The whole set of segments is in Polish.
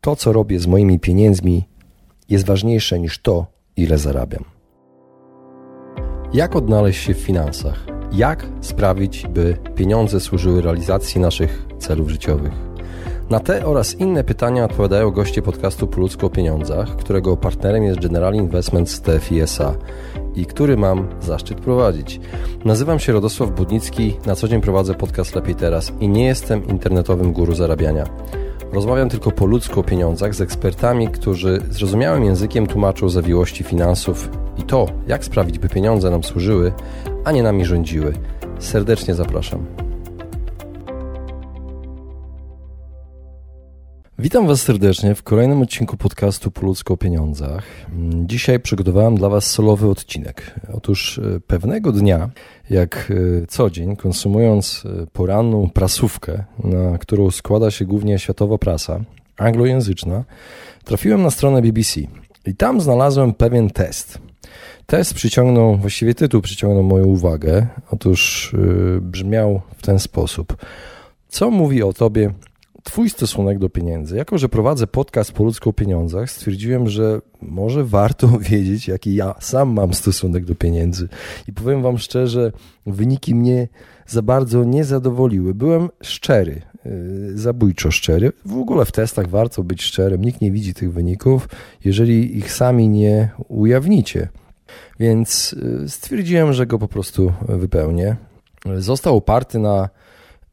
to, co robię z moimi pieniędzmi, jest ważniejsze niż to, ile zarabiam. Jak odnaleźć się w finansach? Jak sprawić, by pieniądze służyły realizacji naszych celów życiowych? Na te oraz inne pytania odpowiadają goście podcastu Po ludzku o pieniądzach, którego partnerem jest General Investments TFISA i który mam zaszczyt prowadzić. Nazywam się Radosław Budnicki, na co dzień prowadzę podcast Lepiej Teraz i nie jestem internetowym guru zarabiania. Rozmawiam tylko po ludzku o pieniądzach z ekspertami, którzy zrozumiałym językiem tłumaczą zawiłości finansów i to, jak sprawić, by pieniądze nam służyły, a nie nami rządziły. Serdecznie zapraszam. Witam Was serdecznie w kolejnym odcinku podcastu Po ludzku o pieniądzach. Dzisiaj przygotowałem dla Was solowy odcinek. Otóż e, pewnego dnia, jak e, co dzień, konsumując e, poranną prasówkę, na którą składa się głównie światowa prasa, anglojęzyczna, trafiłem na stronę BBC i tam znalazłem pewien test. Test przyciągnął, właściwie tytuł przyciągnął moją uwagę. Otóż brzmiał w ten sposób. Co mówi o tobie Twój stosunek do pieniędzy. Jako, że prowadzę podcast po ludzku o pieniądzach, stwierdziłem, że może warto wiedzieć, jaki ja sam mam stosunek do pieniędzy. I powiem Wam szczerze, wyniki mnie za bardzo nie zadowoliły. Byłem szczery, yy, zabójczo szczery. W ogóle w testach warto być szczerym. Nikt nie widzi tych wyników, jeżeli ich sami nie ujawnicie. Więc yy, stwierdziłem, że go po prostu wypełnię. Został oparty na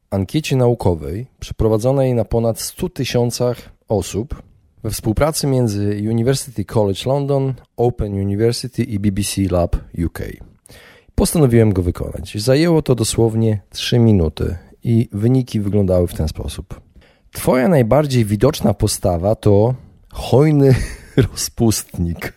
ankiecie naukowej przeprowadzonej na ponad 100 tysiącach osób we współpracy między University College London, Open University i BBC Lab UK. Postanowiłem go wykonać. Zajęło to dosłownie 3 minuty i wyniki wyglądały w ten sposób. Twoja najbardziej widoczna postawa to hojny rozpustnik.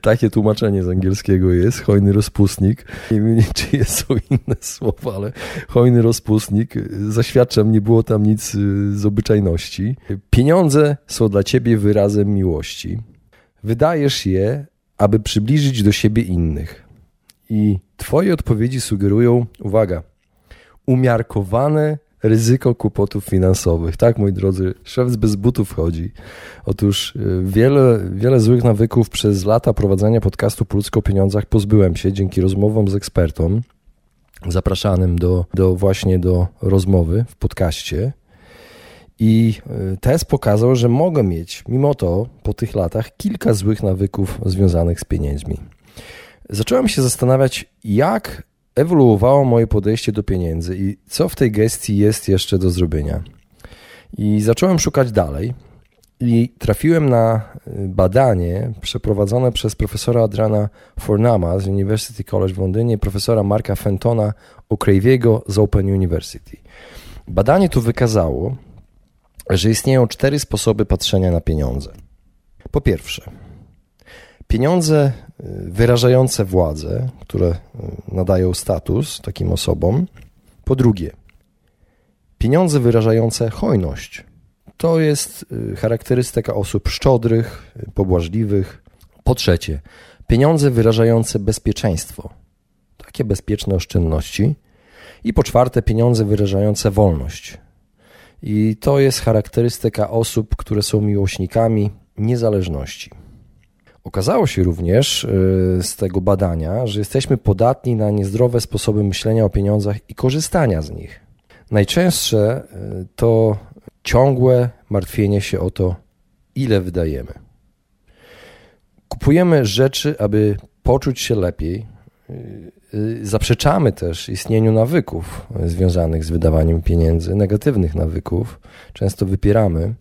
Takie tłumaczenie z angielskiego jest, hojny rozpustnik. Nie wiem, czyje są inne słowa, ale hojny rozpustnik. Zaświadczam, nie było tam nic y, z obyczajności. Pieniądze są dla ciebie wyrazem miłości. Wydajesz je, aby przybliżyć do siebie innych. I twoje odpowiedzi sugerują, uwaga, umiarkowane ryzyko kłopotów finansowych. Tak, moi drodzy, szef bez butów chodzi. Otóż y, wiele, wiele złych nawyków przez lata prowadzenia podcastu po ludzko pieniądzach pozbyłem się dzięki rozmowom z ekspertą zapraszanym do, do właśnie do rozmowy w podcaście. I y, test pokazał, że mogę mieć, mimo to, po tych latach, kilka złych nawyków związanych z pieniędzmi. Zacząłem się zastanawiać, jak ewoluowało moje podejście do pieniędzy i co w tej gestii jest jeszcze do zrobienia. I zacząłem szukać dalej i trafiłem na y, badanie przeprowadzone przez profesora Adrana Fornama z University College w Londynie profesora Marka Fentona O'Craviego z Open University. Badanie to wykazało, że istnieją cztery sposoby patrzenia na pieniądze. Po pierwsze, Pieniądze y, wyrażające władzę, które y, nadają status takim osobom. Po drugie, pieniądze wyrażające hojność. To jest y, charakterystyka osób szczodrych, pobłażliwych. Po trzecie, pieniądze wyrażające bezpieczeństwo. Takie bezpieczne oszczędności. I po czwarte, pieniądze wyrażające wolność. I to jest charakterystyka osób, które są miłośnikami niezależności. Okazało się również y, z tego badania, że jesteśmy podatni na niezdrowe sposoby myślenia o pieniądzach i korzystania z nich. Najczęstsze y, to ciągłe martwienie się o to, ile wydajemy. Kupujemy rzeczy, aby poczuć się lepiej. Y, zaprzeczamy też istnieniu nawyków związanych z wydawaniem pieniędzy, negatywnych nawyków. Często wypieramy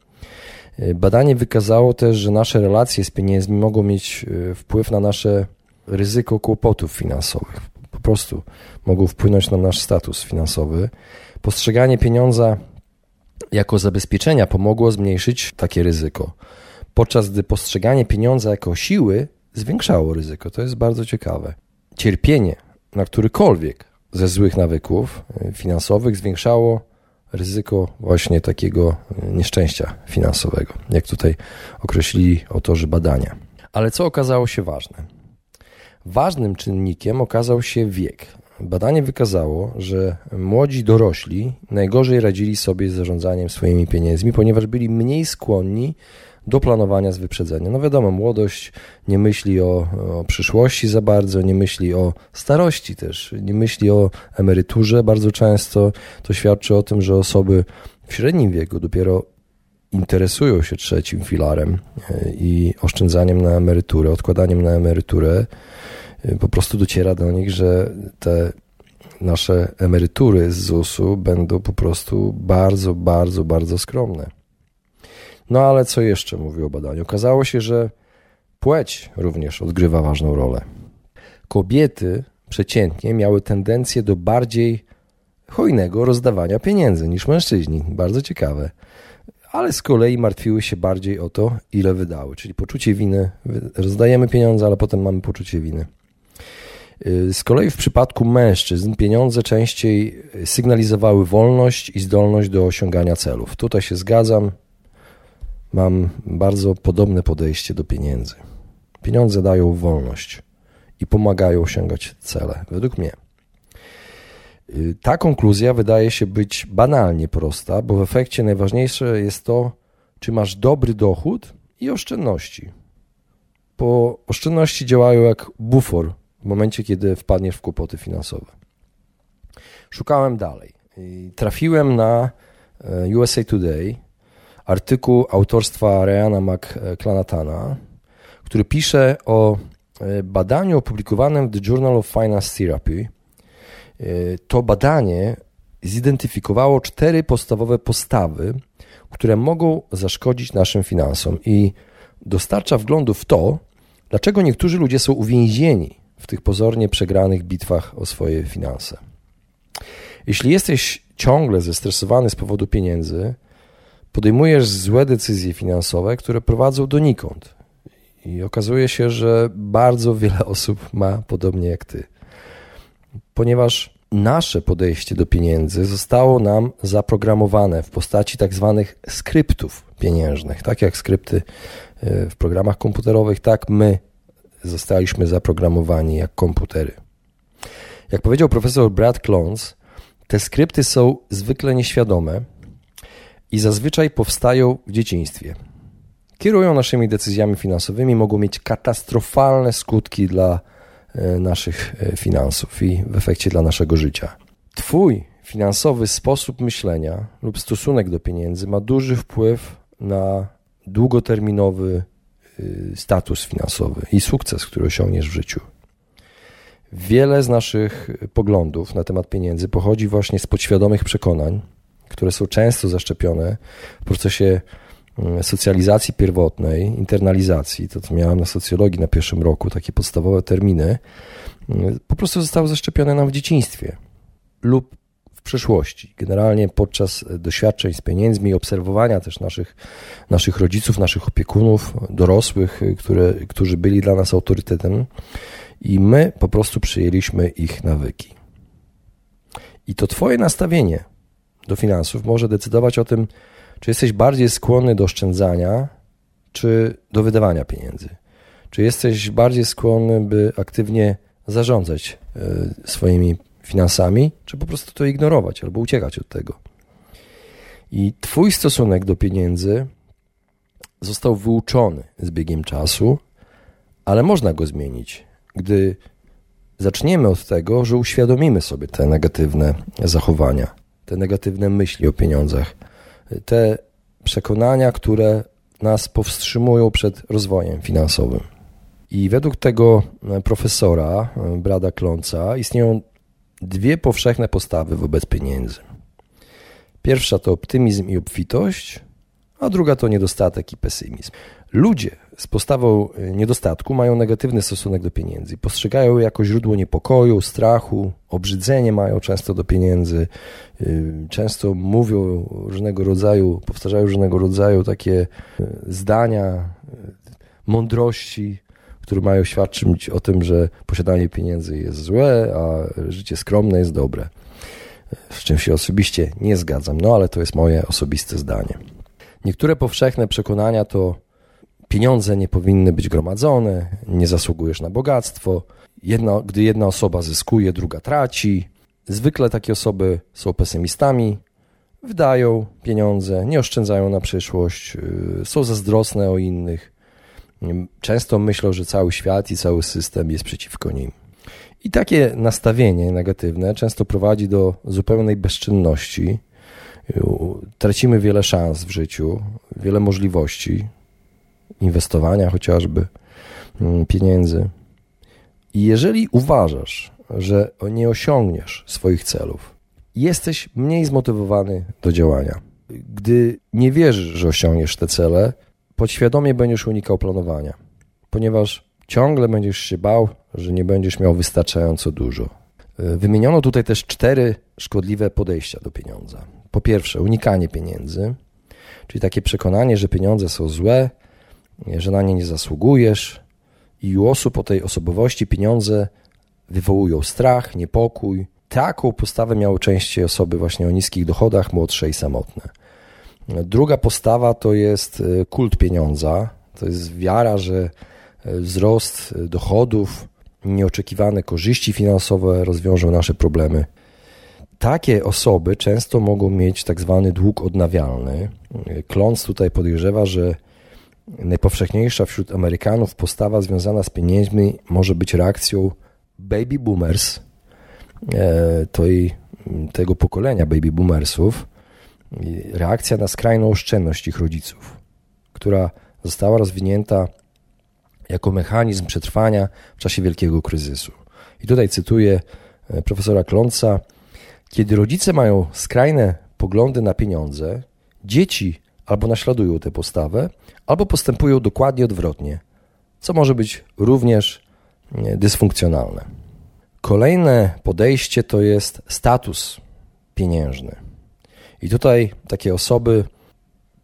Badanie wykazało też, że nasze relacje z pieniędzmi mogą mieć e, wpływ na nasze ryzyko kłopotów finansowych. Po prostu mogą wpłynąć na nasz status finansowy. Postrzeganie pieniądza jako zabezpieczenia pomogło zmniejszyć takie ryzyko, podczas gdy postrzeganie pieniądza jako siły zwiększało ryzyko. To jest bardzo ciekawe. Cierpienie na którykolwiek ze złych nawyków e, finansowych zwiększało ryzyko właśnie takiego nieszczęścia finansowego, jak tutaj określili autorzy badania. Ale co okazało się ważne? Ważnym czynnikiem okazał się wiek. Badanie wykazało, że młodzi dorośli najgorzej radzili sobie z zarządzaniem swoimi pieniędzmi, ponieważ byli mniej skłonni do planowania z wyprzedzeniem. No wiadomo, młodość nie myśli o, o przyszłości za bardzo, nie myśli o starości też, nie myśli o emeryturze bardzo często. To świadczy o tym, że osoby w średnim wieku dopiero interesują się trzecim filarem e, i oszczędzaniem na emeryturę, odkładaniem na emeryturę, e, po prostu dociera do nich, że te nasze emerytury z ZUS-u będą po prostu bardzo, bardzo, bardzo skromne. No ale co jeszcze mówi o badaniu? Okazało się, że płeć również odgrywa ważną rolę. Kobiety przeciętnie miały tendencję do bardziej hojnego rozdawania pieniędzy niż mężczyźni. Bardzo ciekawe. Ale z kolei martwiły się bardziej o to, ile wydały, czyli poczucie winy. Rozdajemy pieniądze, ale potem mamy poczucie winy. Y, z kolei w przypadku mężczyzn pieniądze częściej sygnalizowały wolność i zdolność do osiągania celów. Tutaj się zgadzam. Mam bardzo podobne podejście do pieniędzy. Pieniądze dają wolność i pomagają osiągać cele, według mnie. Y, ta konkluzja wydaje się być banalnie prosta, bo w efekcie najważniejsze jest to, czy masz dobry dochód i oszczędności. Bo oszczędności działają jak bufor w momencie, kiedy wpadniesz w kłopoty finansowe. Szukałem dalej. I trafiłem na e, USA Today artykuł autorstwa Ryana McClanatana, który pisze o e, badaniu opublikowanym w The Journal of Finance Therapy. E, to badanie zidentyfikowało cztery podstawowe postawy, które mogą zaszkodzić naszym finansom i dostarcza wglądu w to, dlaczego niektórzy ludzie są uwięzieni w tych pozornie przegranych bitwach o swoje finanse. Jeśli jesteś ciągle zestresowany z powodu pieniędzy, podejmujesz złe decyzje finansowe, które prowadzą donikąd. I okazuje się, że bardzo wiele osób ma podobnie jak ty. Ponieważ nasze podejście do pieniędzy zostało nam zaprogramowane w postaci tak zwanych skryptów pieniężnych. Tak jak skrypty e, w programach komputerowych, tak my zostaliśmy zaprogramowani jak komputery. Jak powiedział profesor Brad Clones, te skrypty są zwykle nieświadome i zazwyczaj powstają w dzieciństwie. Kierują naszymi decyzjami finansowymi, mogą mieć katastrofalne skutki dla e, naszych e, finansów i w efekcie dla naszego życia. Twój finansowy sposób myślenia lub stosunek do pieniędzy ma duży wpływ na długoterminowy Y, status finansowy i sukces, który osiągniesz w życiu. Wiele z naszych poglądów na temat pieniędzy pochodzi właśnie z podświadomych przekonań, które są często zaszczepione w procesie mm, socjalizacji pierwotnej, internalizacji, to co miałem na socjologii na pierwszym roku, takie podstawowe terminy, mm, po prostu zostały zaszczepione nam w dzieciństwie lub przeszłości. Generalnie podczas doświadczeń z pieniędzmi, obserwowania też naszych, naszych rodziców, naszych opiekunów, dorosłych, które, którzy byli dla nas autorytetem, i my po prostu przyjęliśmy ich nawyki. I to Twoje nastawienie do finansów może decydować o tym, czy jesteś bardziej skłonny do oszczędzania, czy do wydawania pieniędzy. Czy jesteś bardziej skłonny, by aktywnie zarządzać e, swoimi finansami, czy po prostu to ignorować albo uciekać od tego. I Twój stosunek do pieniędzy został wyuczony z biegiem czasu, ale można go zmienić, gdy zaczniemy od tego, że uświadomimy sobie te negatywne zachowania, te negatywne myśli o pieniądzach, te przekonania, które nas powstrzymują przed rozwojem finansowym. I według tego profesora Brada Kląca istnieją dwie powszechne postawy wobec pieniędzy. Pierwsza to optymizm i obfitość, a druga to niedostatek i pesymizm. Ludzie z postawą e, niedostatku mają negatywny stosunek do pieniędzy. Postrzegają je jako źródło niepokoju, strachu, obrzydzenie mają często do pieniędzy. E, często mówią różnego rodzaju, powtarzają różnego rodzaju takie e, zdania, mądrości, które mają świadczyć o tym, że posiadanie pieniędzy jest złe, a życie skromne jest dobre. Z czym się osobiście nie zgadzam, no ale to jest moje osobiste zdanie. Niektóre powszechne przekonania to pieniądze nie powinny być gromadzone, nie zasługujesz na bogactwo, jedna, gdy jedna osoba zyskuje, druga traci. Zwykle takie osoby są pesymistami, wydają pieniądze, nie oszczędzają na przyszłość, y, są zazdrosne o innych. Często myślą, że cały świat i cały system jest przeciwko nim. I takie nastawienie negatywne często prowadzi do zupełnej bezczynności. Tracimy wiele szans w życiu, wiele możliwości inwestowania chociażby mm, pieniędzy. I jeżeli uważasz, że nie osiągniesz swoich celów, jesteś mniej zmotywowany do działania. Gdy nie wierzysz, że osiągniesz te cele, podświadomie będziesz unikał planowania, ponieważ ciągle będziesz się bał, że nie będziesz miał wystarczająco dużo. Wymieniono tutaj też cztery szkodliwe podejścia do pieniądza. Po pierwsze, unikanie pieniędzy, czyli takie przekonanie, że pieniądze są złe, że na nie nie zasługujesz, i u osób o tej osobowości pieniądze wywołują strach, niepokój. Taką postawę miały częściej osoby właśnie o niskich dochodach, młodsze i samotne. Druga postawa to jest e, kult pieniądza. To jest wiara, że e, wzrost e, dochodów, nieoczekiwane korzyści finansowe rozwiążą nasze problemy. Takie osoby często mogą mieć tak zwany dług odnawialny. Kląc tutaj podejrzewa, że najpowszechniejsza wśród Amerykanów postawa związana z pieniędzmi może być reakcją baby boomers, tej, tego pokolenia baby boomersów, reakcja na skrajną oszczędność ich rodziców, która została rozwinięta jako mechanizm przetrwania w czasie wielkiego kryzysu. I tutaj cytuję e, profesora Kląca: Kiedy rodzice mają skrajne poglądy na pieniądze, dzieci albo naśladują tę postawę, albo postępują dokładnie odwrotnie, co może być również dysfunkcjonalne. Kolejne podejście to jest status pieniężny. I tutaj takie osoby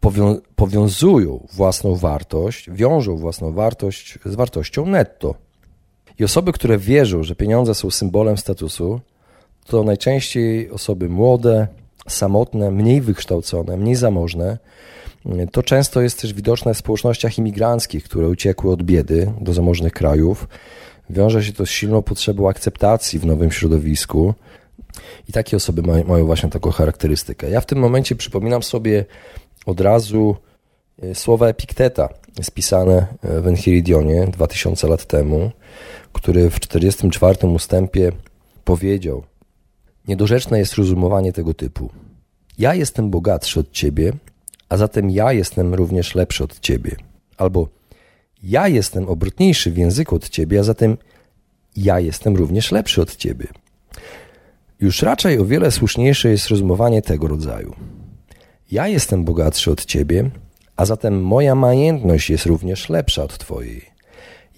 powią powiązują własną wartość, wiążą własną wartość z wartością netto. I osoby, które wierzą, że pieniądze są symbolem statusu, to najczęściej osoby młode, samotne, mniej wykształcone, mniej zamożne. To często jest też widoczne w społecznościach imigranckich, które uciekły od biedy do zamożnych krajów. Wiąże się to z silną potrzebą akceptacji w nowym środowisku. I takie osoby mają, mają właśnie taką charakterystykę. Ja w tym momencie przypominam sobie od razu e, słowa Epikteta, spisane e, w Enchiridionie 2000 lat temu, który w 44 ustępie powiedział: Niedorzeczne jest rozumowanie tego typu. Ja jestem bogatszy od ciebie, a zatem ja jestem również lepszy od ciebie. Albo ja jestem obrotniejszy w języku od ciebie, a zatem ja jestem również lepszy od ciebie. Już raczej o wiele słuszniejsze jest rozumowanie tego rodzaju. Ja jestem bogatszy od ciebie, a zatem moja majętność jest również lepsza od twojej.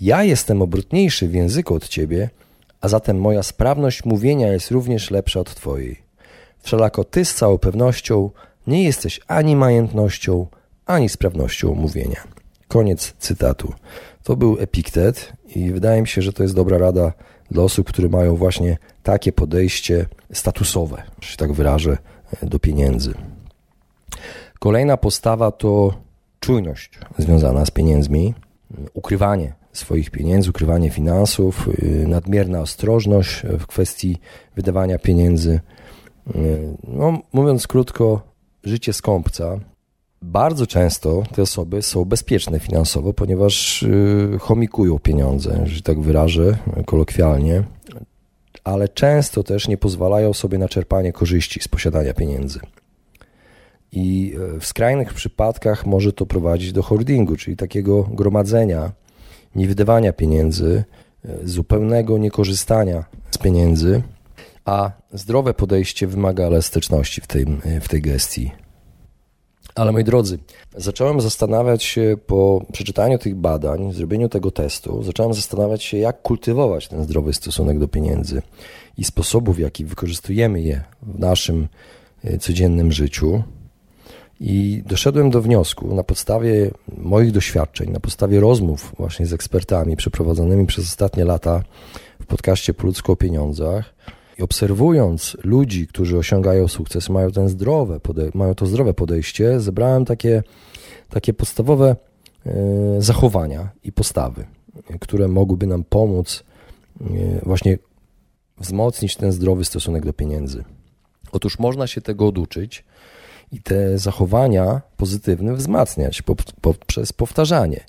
Ja jestem obrotniejszy w języku od ciebie, a zatem moja sprawność mówienia jest również lepsza od twojej. Wszelako ty z całą pewnością nie jesteś ani majętnością, ani sprawnością mówienia. Koniec cytatu. To był Epiktet i wydaje mi się, że to jest dobra rada dla osób, które mają właśnie takie podejście statusowe, że tak wyrażę, do pieniędzy. Kolejna postawa to czujność związana z pieniędzmi, ukrywanie swoich pieniędzy, ukrywanie finansów, y, nadmierna ostrożność w kwestii wydawania pieniędzy. Y, no, mówiąc krótko, życie skąpca. Bardzo często te osoby są bezpieczne finansowo, ponieważ y, chomikują pieniądze, że tak wyrażę kolokwialnie, ale często też nie pozwalają sobie na czerpanie korzyści z posiadania pieniędzy. I w skrajnych przypadkach może to prowadzić do hoardingu, czyli takiego gromadzenia niewydawania pieniędzy, e, zupełnego niekorzystania z pieniędzy, a zdrowe podejście wymaga elastyczności w tej, w tej gestii. Ale moi drodzy, zacząłem zastanawiać się po przeczytaniu tych badań, zrobieniu tego testu, zacząłem zastanawiać się, jak kultywować ten zdrowy stosunek do pieniędzy i sposobów, w jaki wykorzystujemy je w naszym e, codziennym życiu. I doszedłem do wniosku na podstawie moich doświadczeń, na podstawie rozmów właśnie z ekspertami przeprowadzonymi przez ostatnie lata w podcaście Po ludzko o pieniądzach i obserwując ludzi, którzy osiągają sukces, mają, ten zdrowe mają to zdrowe podejście, zebrałem takie, takie podstawowe e, zachowania i postawy, które mogłyby nam pomóc e, właśnie wzmocnić ten zdrowy stosunek do pieniędzy. Otóż można się tego oduczyć i te zachowania pozytywne wzmacniać poprzez powtarzanie.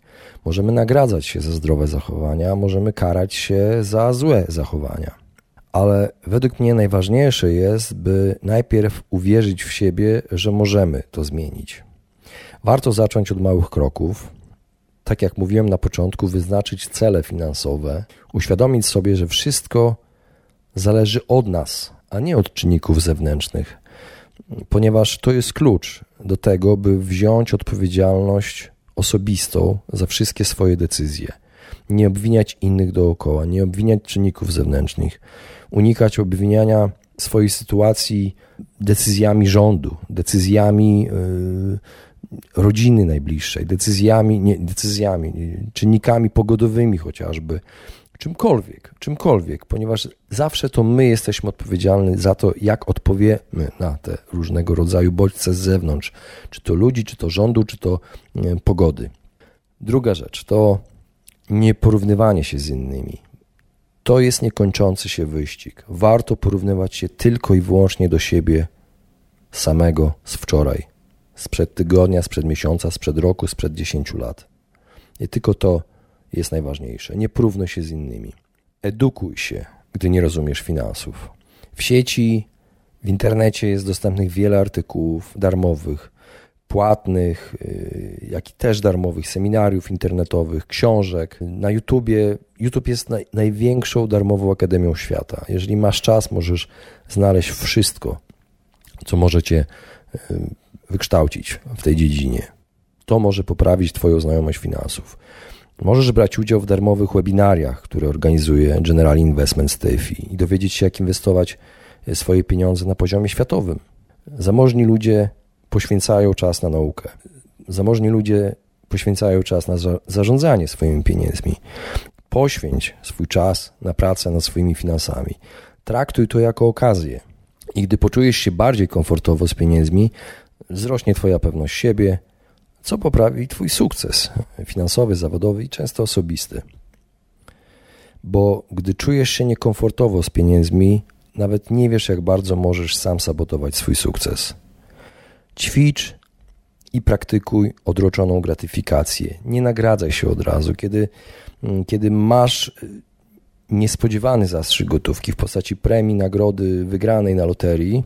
Możemy nagradzać się za zdrowe zachowania, możemy karać się za złe zachowania. Ale według mnie najważniejsze jest, by najpierw uwierzyć w siebie, że możemy to zmienić. Warto zacząć od małych kroków. Tak jak mówiłem na początku, wyznaczyć cele finansowe, uświadomić sobie, że wszystko zależy od nas, a nie od czynników zewnętrznych, ponieważ to jest klucz do tego, by wziąć odpowiedzialność osobistą za wszystkie swoje decyzje. Nie obwiniać innych dookoła, nie obwiniać czynników zewnętrznych, unikać obwiniania swojej sytuacji decyzjami rządu, decyzjami yy, rodziny najbliższej, decyzjami, nie, decyzjami, czynnikami pogodowymi chociażby, czymkolwiek, czymkolwiek, ponieważ zawsze to my jesteśmy odpowiedzialni za to, jak odpowiemy na te różnego rodzaju bodźce z zewnątrz, czy to ludzi, czy to rządu, czy to pogody. Druga rzecz to nieporównywanie się z innymi. To jest niekończący się wyścig. Warto porównywać się tylko i wyłącznie do siebie samego z wczoraj, sprzed tygodnia, sprzed miesiąca, sprzed roku, sprzed dziesięciu lat. I tylko to jest najważniejsze. Nie porównuj się z innymi. Edukuj się, gdy nie rozumiesz finansów. W sieci, w internecie jest dostępnych wiele artykułów darmowych, płatnych, y, jak i też darmowych seminariów internetowych, książek. Na YouTubie, YouTube jest naj, największą darmową akademią świata. Jeżeli masz czas, możesz znaleźć wszystko, co możecie y, wykształcić w tej dziedzinie. To może poprawić Twoją znajomość finansów. Możesz brać udział w darmowych webinariach, które organizuje General Investment Steffi i dowiedzieć się, jak inwestować e, swoje pieniądze na poziomie światowym. Zamożni ludzie poświęcają czas na naukę. Zamożni ludzie poświęcają czas na zarządzanie swoimi pieniędzmi. Poświęć swój czas na pracę nad swoimi finansami. Traktuj to jako okazję. I gdy poczujesz się bardziej komfortowo z pieniędzmi, wzrośnie Twoja pewność siebie, co poprawi Twój sukces finansowy, zawodowy i często osobisty. Bo gdy czujesz się niekomfortowo z pieniędzmi, nawet nie wiesz, jak bardzo możesz sam sabotować swój sukces. Ćwicz i praktykuj odroczoną gratyfikację. Nie nagradzaj się od razu. Kiedy, mm, kiedy masz y, niespodziewany zastrzyk gotówki w postaci premii, nagrody wygranej na loterii,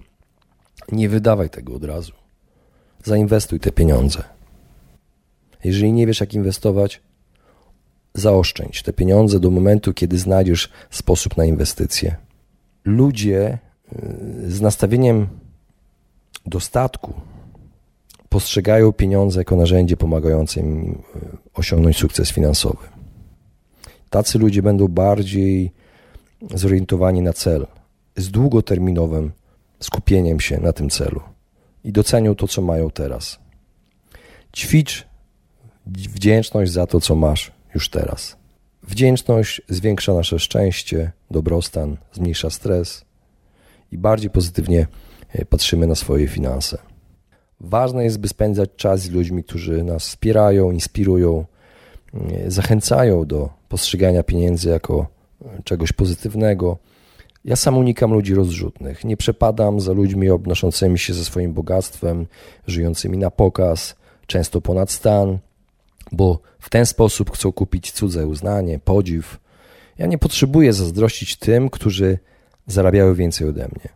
nie wydawaj tego od razu. Zainwestuj te pieniądze. Jeżeli nie wiesz, jak inwestować, zaoszczędź te pieniądze do momentu, kiedy znajdziesz sposób na inwestycje. Ludzie y, z nastawieniem dostatku postrzegają pieniądze jako narzędzie pomagające im y, osiągnąć sukces finansowy. Tacy ludzie będą bardziej zorientowani na cel, z długoterminowym skupieniem się na tym celu i docenią to, co mają teraz. Ćwicz wdzięczność za to, co masz już teraz. Wdzięczność zwiększa nasze szczęście, dobrostan, zmniejsza stres i bardziej pozytywnie e, patrzymy na swoje finanse. Ważne jest, by spędzać czas z ludźmi, którzy nas wspierają, inspirują, e, zachęcają do postrzegania pieniędzy jako e, czegoś pozytywnego. Ja sam unikam ludzi rozrzutnych. Nie przepadam za ludźmi obnoszącymi się ze swoim bogactwem, żyjącymi na pokaz, często ponad stan, bo w ten sposób chcą kupić cudze uznanie, podziw. Ja nie potrzebuję zazdrościć tym, którzy zarabiają więcej ode mnie.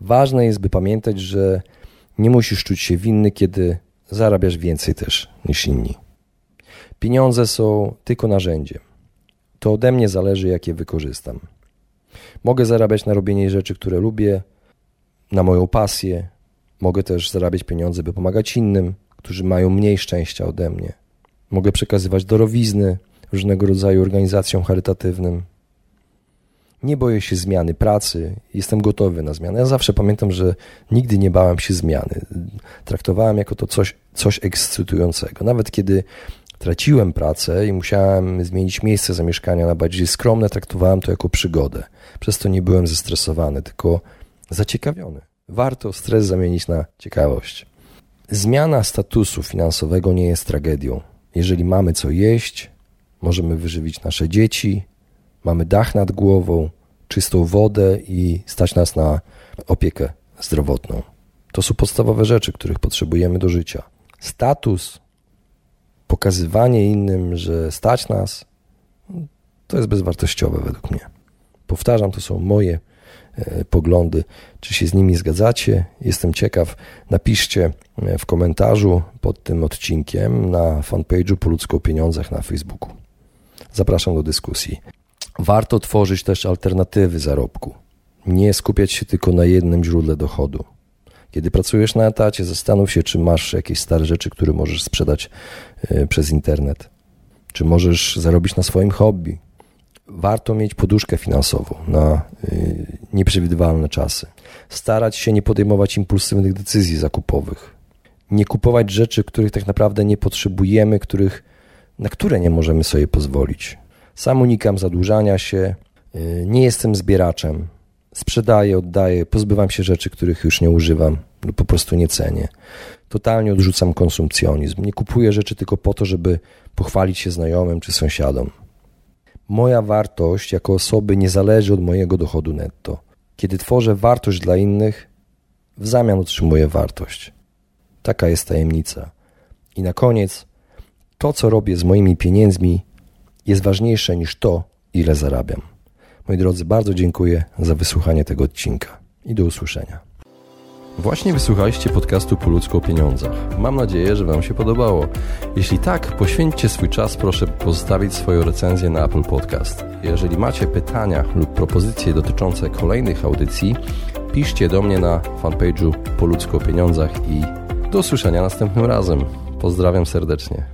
Ważne jest, by pamiętać, że nie musisz czuć się winny, kiedy zarabiasz więcej też niż inni. Pieniądze są tylko narzędziem. To ode mnie zależy, jak je wykorzystam. Mogę zarabiać na robienie rzeczy, które lubię, na moją pasję. Mogę też zarabiać pieniądze, by pomagać innym, którzy mają mniej szczęścia ode mnie. Mogę przekazywać darowizny różnego rodzaju organizacjom charytatywnym. Nie boję się zmiany pracy, jestem gotowy na zmianę. Ja zawsze pamiętam, że nigdy nie bałem się zmiany. Traktowałem jako to coś, coś ekscytującego. Nawet kiedy traciłem pracę i musiałem zmienić miejsce zamieszkania na bardziej skromne, traktowałem to jako przygodę. Przez to nie byłem zestresowany, tylko zaciekawiony. Warto stres zamienić na ciekawość. Zmiana statusu finansowego nie jest tragedią. Jeżeli mamy co jeść, możemy wyżywić nasze dzieci, mamy dach nad głową, czystą wodę i stać nas na opiekę zdrowotną. To są podstawowe rzeczy, których potrzebujemy do życia. Status, pokazywanie innym, że stać nas, to jest bezwartościowe według mnie. Powtarzam, to są moje e, poglądy. Czy się z nimi zgadzacie? Jestem ciekaw. Napiszcie e, w komentarzu pod tym odcinkiem na fanpage'u Po ludzko pieniądzach na Facebooku. Zapraszam do dyskusji. Warto tworzyć też alternatywy zarobku. Nie skupiać się tylko na jednym źródle dochodu. Kiedy pracujesz na etacie, zastanów się, czy masz jakieś stare rzeczy, które możesz sprzedać e, przez internet. Czy możesz zarobić na swoim hobby. Warto mieć poduszkę finansową na e, nieprzewidywalne czasy. Starać się nie podejmować impulsywnych decyzji zakupowych. Nie kupować rzeczy, których tak naprawdę nie potrzebujemy, których, na które nie możemy sobie pozwolić. Sam unikam zadłużania się, e, nie jestem zbieraczem, sprzedaję, oddaję, pozbywam się rzeczy, których już nie używam lub po prostu nie cenię. Totalnie odrzucam konsumpcjonizm. Nie kupuję rzeczy tylko po to, żeby pochwalić się znajomym czy sąsiadom. Moja wartość jako osoby nie zależy od mojego dochodu netto. Kiedy tworzę wartość dla innych, w zamian otrzymuję wartość. Taka jest tajemnica. I na koniec, to co robię z moimi pieniędzmi jest ważniejsze niż to, ile zarabiam. Moi drodzy, bardzo dziękuję za wysłuchanie tego odcinka i do usłyszenia. Właśnie wysłuchaliście podcastu Po ludzku o pieniądzach. Mam nadzieję, że Wam się podobało. Jeśli tak, poświęćcie swój czas, proszę pozostawić swoją recenzję na Apple Podcast. Jeżeli macie pytania lub propozycje dotyczące kolejnych audycji, piszcie do mnie na fanpage'u Po ludzku o pieniądzach i do usłyszenia następnym razem. Pozdrawiam serdecznie.